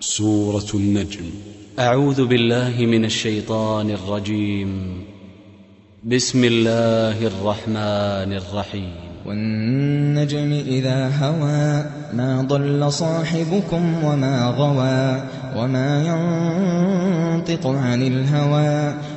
سورة النجم. أعوذ بالله من الشيطان الرجيم. بسم الله الرحمن الرحيم. والنجم إذا هوى ما ضل صاحبكم وما غوى وما ينطق عن الهوى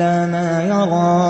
على ما يرى.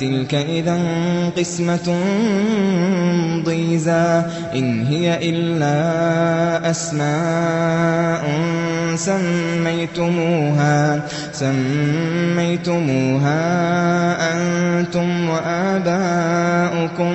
تلك إذا قسمة ضيزى. إن هي إلا أسماء سميتموها. سميتموها أنتم وآباؤكم.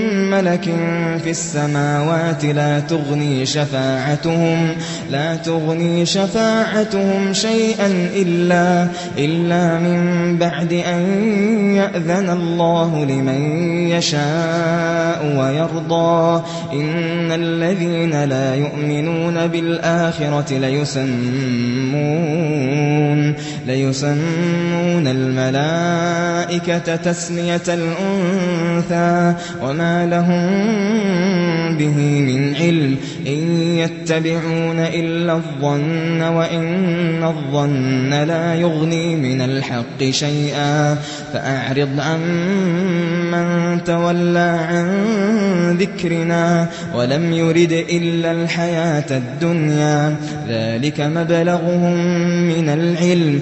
ملك في السماوات لا تغني شفاعتهم لا تغني شفاعتهم شيئا إلا إلا من بعد أن يأذن الله لمن يشاء ويرضى. إن الذين لا يؤمنون بالآخرة ليسمون ليسمون الملائكة تسمية الأنثى وما لهم به من علم إن يتبعون إلا الظن وإن الظن لا يغني من الحق شيئا فأعرض عن من تولى عن ذكرنا ولم يرد إلا الحياة الدنيا ذلك مبلغهم من العلم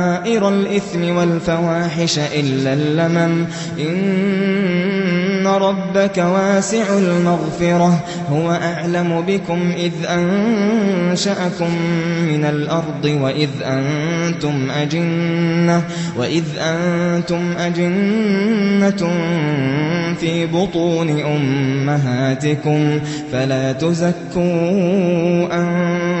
الإثم والفواحش إلا اللمم. إن ربك واسع المغفرة. هو أعلم بكم إذ أنشأكم من الأرض وإذ أنتم أجنة وإذ أنتم أجنة في بطون أمهاتكم. فلا تزكوا أنفسكم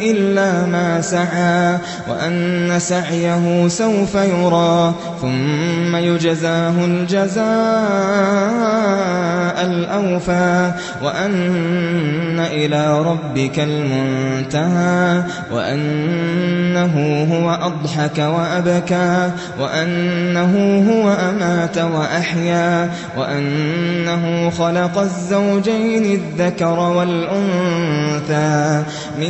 إلا ما سعى وأن سعيه سوف يرى ثم يجزاه الجزاء الأوفى وأن إلى ربك المنتهى وأنه هو أضحك وأبكى وأنه هو أمات وأحيا وأنه خلق الزوجين الذكر والأنثى. من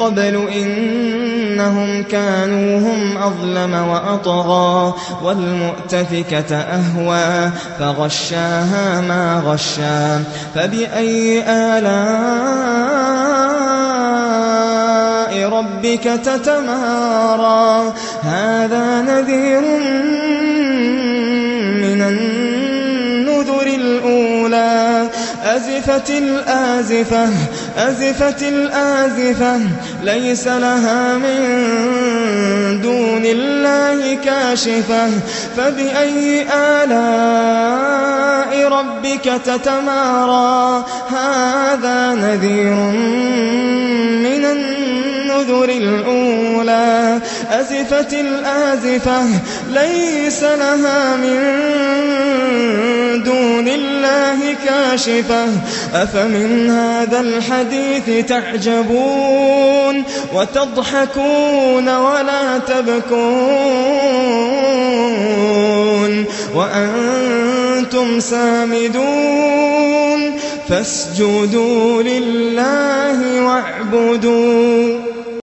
قبل إنهم كانوا هم أظلم وأطغى والمؤتفكة أهوى فغشاها ما غشا فبأي آلاء ربك تتمارى؟ هذا نذير أزفت الآزفة أزفت الآزفة ليس لها من دون الله كاشفة. فبأي آلاء ربك تتمارى؟ هذا نذير من النذر الأولى. أزفت الآزفة ليس لها من كاشفة أفمن هذا الحديث تعجبون؟ وتضحكون ولا تبكون؟ وأنتم سامدون؟ فاسجدوا لله واعبدوا.